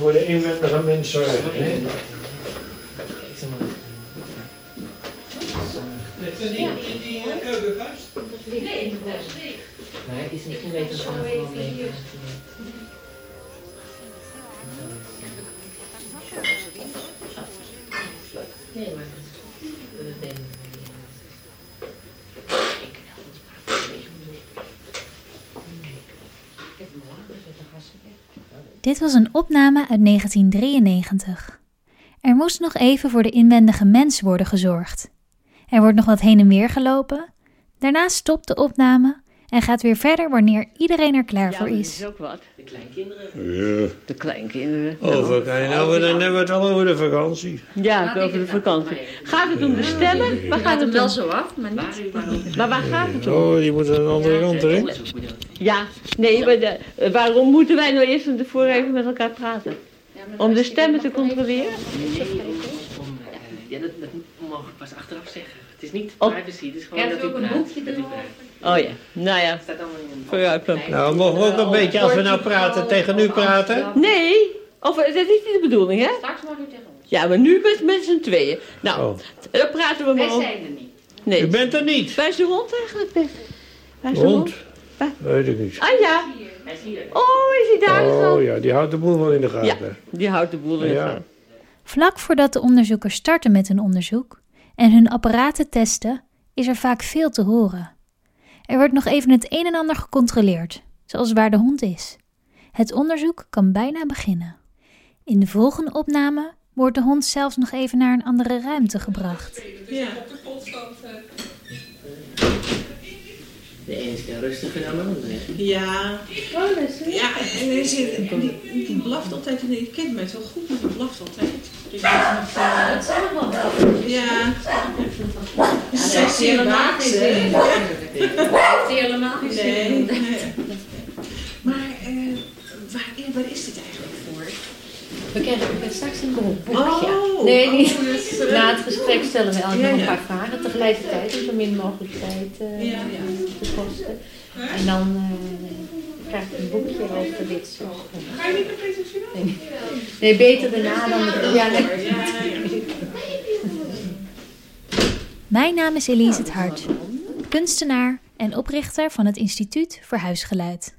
voor de inwendige mens zorgen. hè? Nee, het is niet geweten van. Nee, maar dat denk ik. Dit was een opname uit 1993. Er moest nog even voor de inwendige mens worden gezorgd. Er wordt nog wat heen en weer gelopen. Daarna stopt de opname en gaat weer verder wanneer iedereen er klaar voor dat is. is ook wat. De kleinkinderen. Ja. De kleinkinderen. Over, kan je nou, dan hebben we het al over de vakantie. Ja, over de vakantie. Gaat het om de stemmen? Waar gaat het wel zo af, maar niet. Maar waar gaat het om? Oh, die moeten aan de andere kant erin. Ja, nee, maar de- waarom moeten wij nou eerst van tevoren even met elkaar praten? Om de stemmen te controleren? Nee, om, om, eh, ja, dat, dat mogen we pas achteraf zeggen. Het is niet Oh. privacy, het is gewoon Krijgt dat u ook een boekje Dat u erover? Oh ja, nou ja. Het staat allemaal in een... Vooruit, pap. Nou, mogen we ook een beetje, als we nou praten, tegen u praten? Nee, of, dat is niet de bedoeling, hè? Straks mag u tegen ons. Ja, maar nu met, met z'n tweeën. Nou, Oh. dan praten we Wij maar over. zijn er niet. U Nee. bent er niet. Waar is de hond eigenlijk, Bert? Waar is de Hond? Waar? Weet ik niet. Ah ja. Hij is hier. Oh, is hij daar? Oh ja, die houdt de boel wel in de Ja, gaten. die houdt de boel in Ja. gang. Vlak voordat de onderzoekers starten met hun onderzoek en hun apparaten testen, is er vaak veel te horen. Er wordt nog even het een en ander gecontroleerd, zoals waar de hond is. Het onderzoek kan bijna beginnen. In de volgende opname wordt de hond zelfs nog even naar een andere ruimte gebracht. De ene is veel rustiger dan de andere. Ja. Ja, en hij zit, die, die blaft altijd. en Je kent mij wel goed, maar die blaft altijd. Dus dat is nog, eh, Dat wel. ja. Zij is helemaal geen zin. Heeft hij helemaal Nee, zin. nee. Maar eh, waar, waar is dit eigenlijk voor? We krijgen straks een boekje. Oh, Nee, niet. oh, dat is, eh, Na het gesprek stellen we elke Ja, nog ja. een paar vragen tegelijkertijd, om zo min mogelijk tijd eh, Ja, ja. Te kosten. En dan eh krijg je een boekje over dit soort. Ga je niet naar presenteren? Nee. nee, beter daarna dan. Ja, nee. Ja, ja. Mijn naam is Elise het Hart, kunstenaar en oprichter van het Instituut voor Huisgeluid.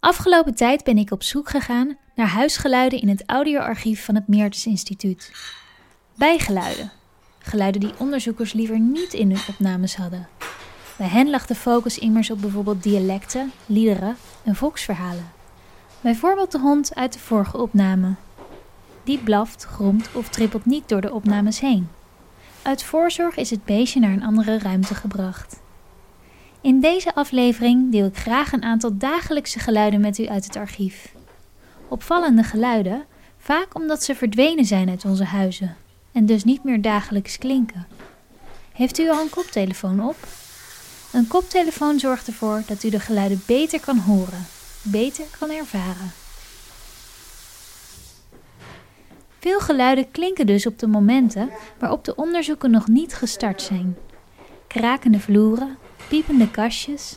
Afgelopen tijd ben ik op zoek gegaan naar huisgeluiden in het audioarchief van het Meertens Instituut. Bijgeluiden, geluiden die onderzoekers liever niet in hun opnames hadden. Bij hen lag de focus immers op bijvoorbeeld dialecten, liederen en volksverhalen. Bijvoorbeeld de hond uit de vorige opname. Die blaft, gromt of trippelt niet door de opnames heen. Uit voorzorg is het beestje naar een andere ruimte gebracht. In deze aflevering deel ik graag een aantal dagelijkse geluiden met u uit het archief. Opvallende geluiden, vaak omdat ze verdwenen zijn uit onze huizen en dus niet meer dagelijks klinken. Heeft u al een koptelefoon op? Een koptelefoon zorgt ervoor dat u de geluiden beter kan horen, beter kan ervaren. Veel geluiden klinken dus op de momenten waarop de onderzoeken nog niet gestart zijn. Krakende vloeren, piepende kastjes,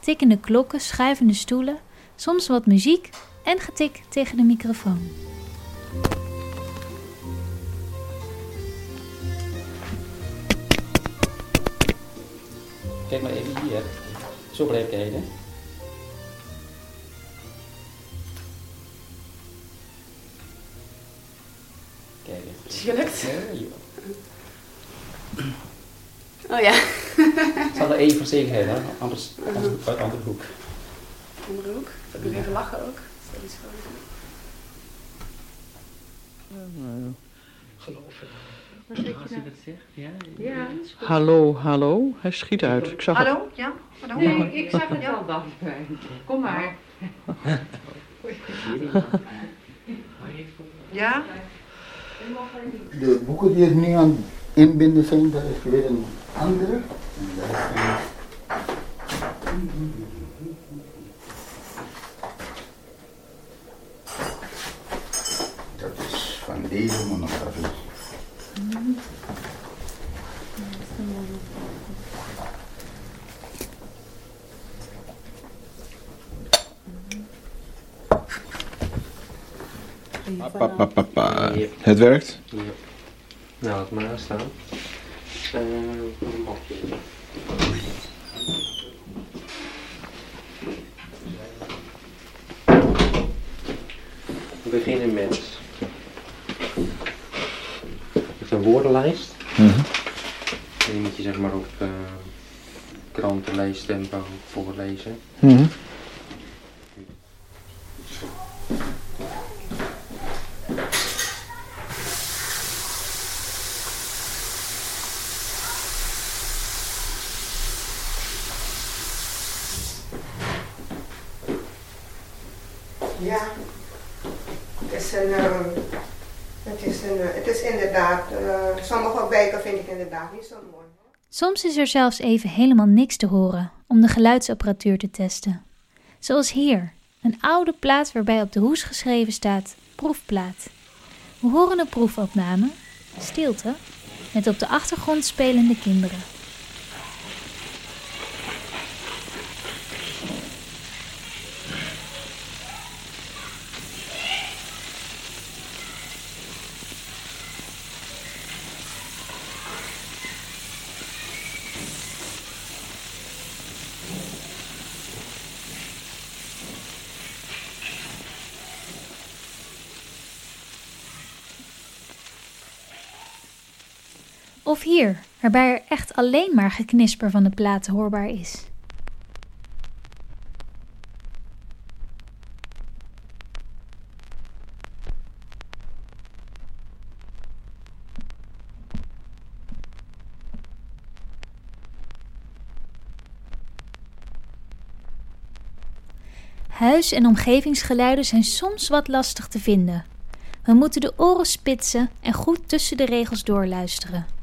tikkende klokken, schuivende stoelen, soms wat muziek en getik tegen de microfoon. Kijk maar even hier. Zo blijf kijken. Kijk eens. Gelukt. Oh ja, Het zal er één voor zekerheid, hè? Anders, anders uit de andere hoek. andere hoek. Ik moet even lachen ook. Dat is gewoon... Als je dat zegt, ja. Ja. Hallo, hallo. Hij schiet uit. Ik zag het. Hallo? Ja? Hallo? Nee, ik zag het al dan. Kom maar. Ja? De boeken die er nu aan het inbinden zijn, daar is weer een andere. En daar is een- Dat is van deze monografie. Pa, pa, pa, pa. Het werkt? Ja. Nou, laat maar staan. Uh, een mapje. We beginnen met, een woordenlijst. Mhm. En die moet je zeg maar op uh, krantenleestempo voorlezen. Mhm. Ja, het is, een, een, uh, het is inderdaad, uh, sommige wijken vind ik inderdaad niet zo mooi. Soms is er zelfs even helemaal niks te horen om de geluidsapparatuur te testen. Zoals hier, een oude plaat waarbij op de hoes geschreven staat proefplaat. We horen een proefopname, stilte, met op de achtergrond spelende kinderen. Of hier, waarbij er echt alleen maar geknisper van de platen hoorbaar is. Huis- en omgevingsgeluiden zijn soms wat lastig te vinden. We moeten de oren spitsen en goed tussen de regels doorluisteren.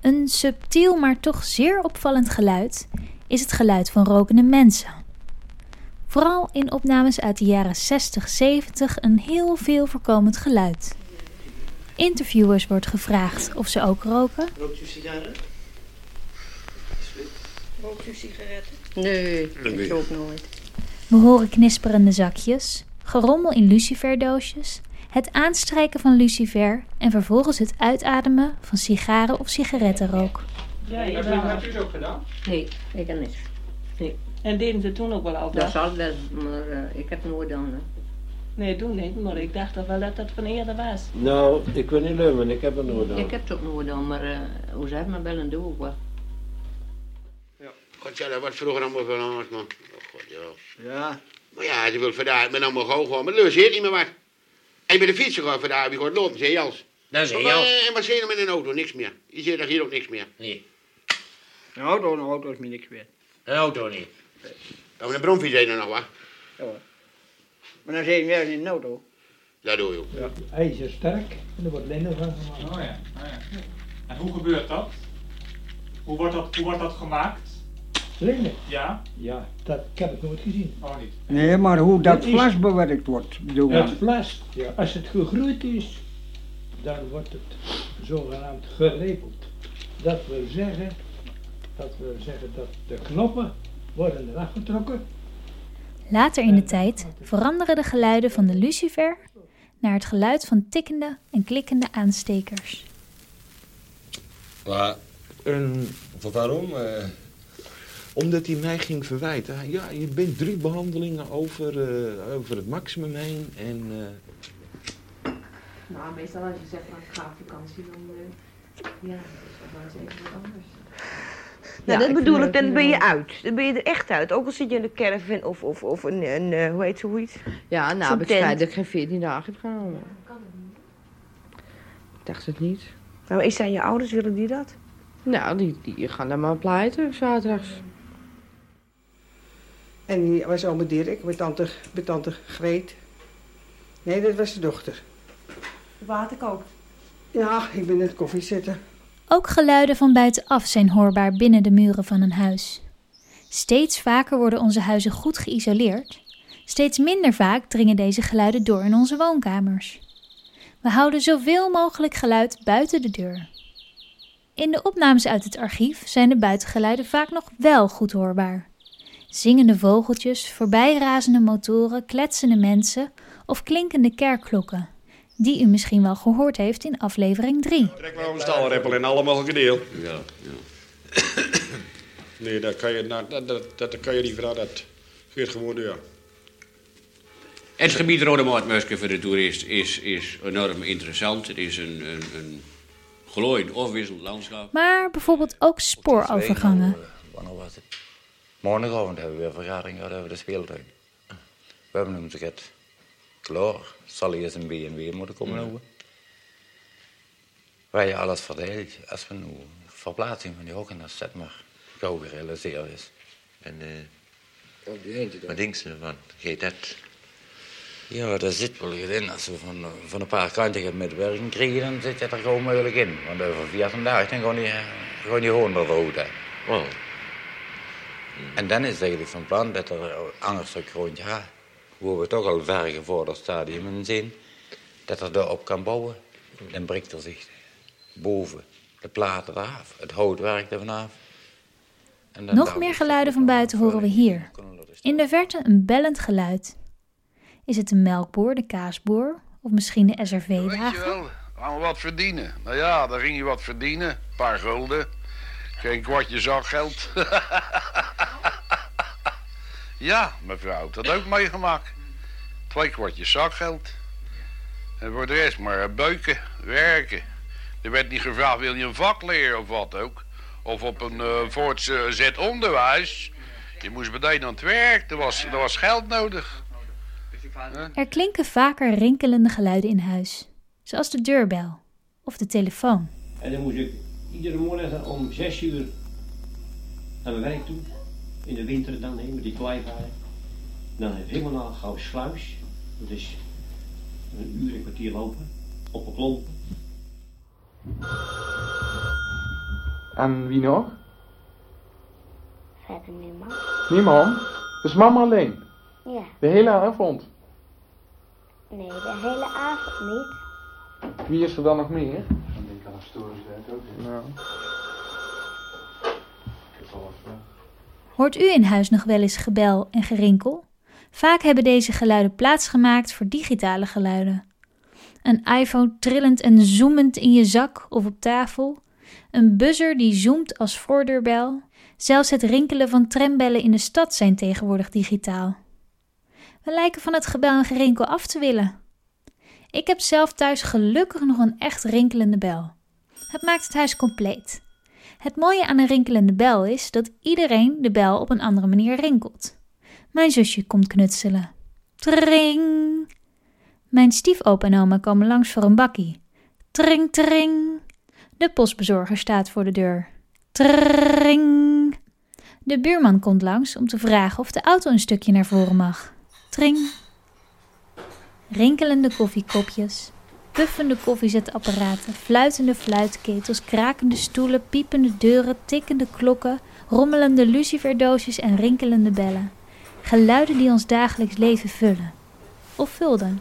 Een subtiel, maar toch zeer opvallend geluid is het geluid van rokende mensen. Vooral in opnames uit de jaren 60, 70 een heel veel voorkomend geluid. Interviewers wordt gevraagd of ze ook roken. Rookt u sigaren? Rookt u sigaretten? Nee, Nee. ik rook nooit. We horen knisperende zakjes, gerommel in luciferdoosjes, het aanstrijken van lucifer en vervolgens het uitademen van sigaren of sigarettenrook. Ja, Heb jawel. hebt u het ook gedaan? Nee, ik heb niks. En deden ze toen ook wel al Dat dat? zal wel, maar eh, ik heb het nooit gedaan. hè. Nee, toen niet, maar ik dacht toch wel dat dat van eerder was. Nou, ik wil niet leumen, ik heb het nooit gedaan. Ik heb het ook nooit gedaan, maar uh, hoe zeg maar wel een doe ook wel. God, ja, dat was vroeger allemaal veel anders, man. Oh, God, ja. Ja, Maar ja, je wilt vandaag met allemaal gauw gewoon. Maar heet niet meer wat. En met de fietsen gewoon vandaag je gewoon lopen, zei Jans. Dat is eh, En wat zie je met een auto? Niks meer. Je ziet er hier ook niks meer. Nee, Een auto, een auto is me niks meer. een auto niet. Maar een bromfiets zijn er nog wat. Ja, hoor. Maar dan zit je weer in een auto. Dat doe je ook. Ja. ijzersterk en er wordt linnen van gemaakt. Oh ja, oh ja. En hoe gebeurt dat? Hoe wordt dat, hoe wordt dat gemaakt? Ja? Ja, dat ik heb ik nooit gezien. Oh niet. Nee, maar hoe dat Het is- glas bewerkt wordt, bedoel Het vlas, als het gegroeid is, dan wordt het zogenaamd gelepeld. Dat wil zeggen, dat wil zeggen dat de knoppen worden eraf getrokken. Later in de tijd veranderen de geluiden van de lucifer naar het geluid van tikkende en klikkende aanstekers. Maar, en waarom? Eh, omdat hij mij ging verwijten. Ja, je bent drie behandelingen over, eh, over het maximum heen. En eh, Nou, meestal als je zegt van ik ga op vakantie, dan eh, ja, dat is toch wel eens even wat anders. Nou, Ja, dat ik bedoel ik, het dan ben je uit. Dan ben je er echt uit. Ook al zit je in de caravan of, of, of een, een eh, hoe heet zoiets? Ja, nou ik dat ik geen 14 dagen heb genomen. Ik dacht het niet. Nou, is zijn je ouders, willen die dat? Nou, die, die gaan dan maar pleiten, zaterdags. En die was oma Dirk, met tante, met tante Greet. Nee, dat was de dochter. Water kookt. Ja, ik ben net koffie zitten. Ook geluiden van buitenaf zijn hoorbaar binnen de muren van een huis. Steeds vaker worden onze huizen goed geïsoleerd. Steeds minder vaak dringen deze geluiden door in onze woonkamers. We houden zoveel mogelijk geluid buiten de deur. In de opnames uit het archief zijn de buitengeluiden vaak nog wel goed hoorbaar. Zingende vogeltjes, voorbijrazende motoren, kletsende mensen of klinkende kerkklokken. die u misschien wel gehoord heeft in aflevering 3. Trek maar een stalreppel in alle mogelijke deel. Ja, ja. Nee, dat kan je, nou, dat, dat, dat kan je niet vragen. Dat geeft gewoon ja. Het gebied Rode Moordmuske voor de toerist is, is enorm interessant. Het is een, een, een glooiend afwisselend landschap. Maar bijvoorbeeld ook spoorovergangen. Het? Morgenavond hebben we weer vergadering gehad over de speeltuin. We hebben hem gezegd, klaar, zal eerst een B&W moeten komen over. Waar je alles verdeelt, als we nu verplaatsing van die hokken, dat zet maar gauw gerealiseerd is. En eh wat denk je ervan? Geet dat? Ja, daar zit wel in. Als we van, van een paar kanten gaan metwerken krijgen, dan zit je er gewoon mogelijk in. Want over 14 dagen dan gewoon die, gewoon die honden rood. Oh. En dan is het eigenlijk van plan dat er anders een grondje gaat. Hoe we toch al ver gevorderd stadium in zien, dat er daarop kan bouwen. Dan breekt er zich boven de platen eraf, het houtwerk er vanaf. En dan Nog meer geluiden van buiten horen we hier. In de verte een bellend geluid. Is het de melkboer, de kaasboer of misschien de Weet je SRV-wagen? wel, gaan we wat verdienen. Nou ja, dan ging je wat verdienen. Een paar gulden. Geen kwartje zakgeld. ja, mevrouw, dat ook meegemaakt. Twee kwartjes zakgeld. En voor de rest maar eh, beuken, werken. Er werd niet gevraagd, wil je een vak leren of wat ook? Of op een eh voortzet onderwijs. Je moest meteen aan het werk, er was, er was geld nodig. Er klinken vaker rinkelende geluiden in huis. Zoals de deurbel of de telefoon. En dan moest ik iedere morgen om zes uur naar mijn werk toe. In de winter dan, hè, met die kleivaart. Dan heb ik helemaal naar gauw sluis. Dat is een uur, een kwartier lopen. Op een klomp. En wie nog? Verder niemand. Niemand? Dus mama alleen? Ja. De hele avond? Nee, de hele avond niet. Wie is er dan nog meer? Ik kan een story zijn ook. Nou. Hoort u in huis nog wel eens gebel en gerinkel? Vaak hebben deze geluiden plaatsgemaakt voor digitale geluiden. Een iPhone trillend en zoemend in je zak of op tafel. Een buzzer die zoomt als voordeurbel. Zelfs het rinkelen van trambellen in de stad zijn tegenwoordig digitaal. We lijken van het gebel en gerinkel af te willen. Ik heb zelf thuis gelukkig nog een echt rinkelende bel. Het maakt het huis compleet. Het mooie aan een rinkelende bel is dat iedereen de bel op een andere manier rinkelt. Mijn zusje komt knutselen. Tring. Mijn stiefopa en oma komen langs voor een bakkie. Tring, tring. De postbezorger staat voor de deur. Tring. De buurman komt langs om te vragen of de auto een stukje naar voren mag. Tring. Rinkelende koffiekopjes, puffende koffiezetapparaten, fluitende fluitketels, krakende stoelen, piepende deuren, tikkende klokken, rommelende luciferdoosjes en rinkelende bellen. Geluiden die ons dagelijks leven vullen. Of vulden.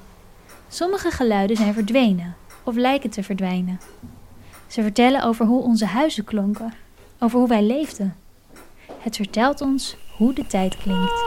Sommige geluiden zijn verdwenen of lijken te verdwijnen. Ze vertellen over hoe onze huizen klonken, over hoe wij leefden. Het vertelt ons hoe de tijd klinkt.